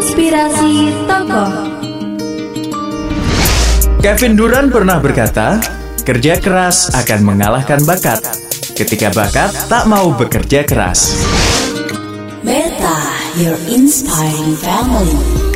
Inspirasi Tokoh Kevin Duran pernah berkata, kerja keras akan mengalahkan bakat. Ketika bakat tak mau bekerja keras. Meta, your inspiring family.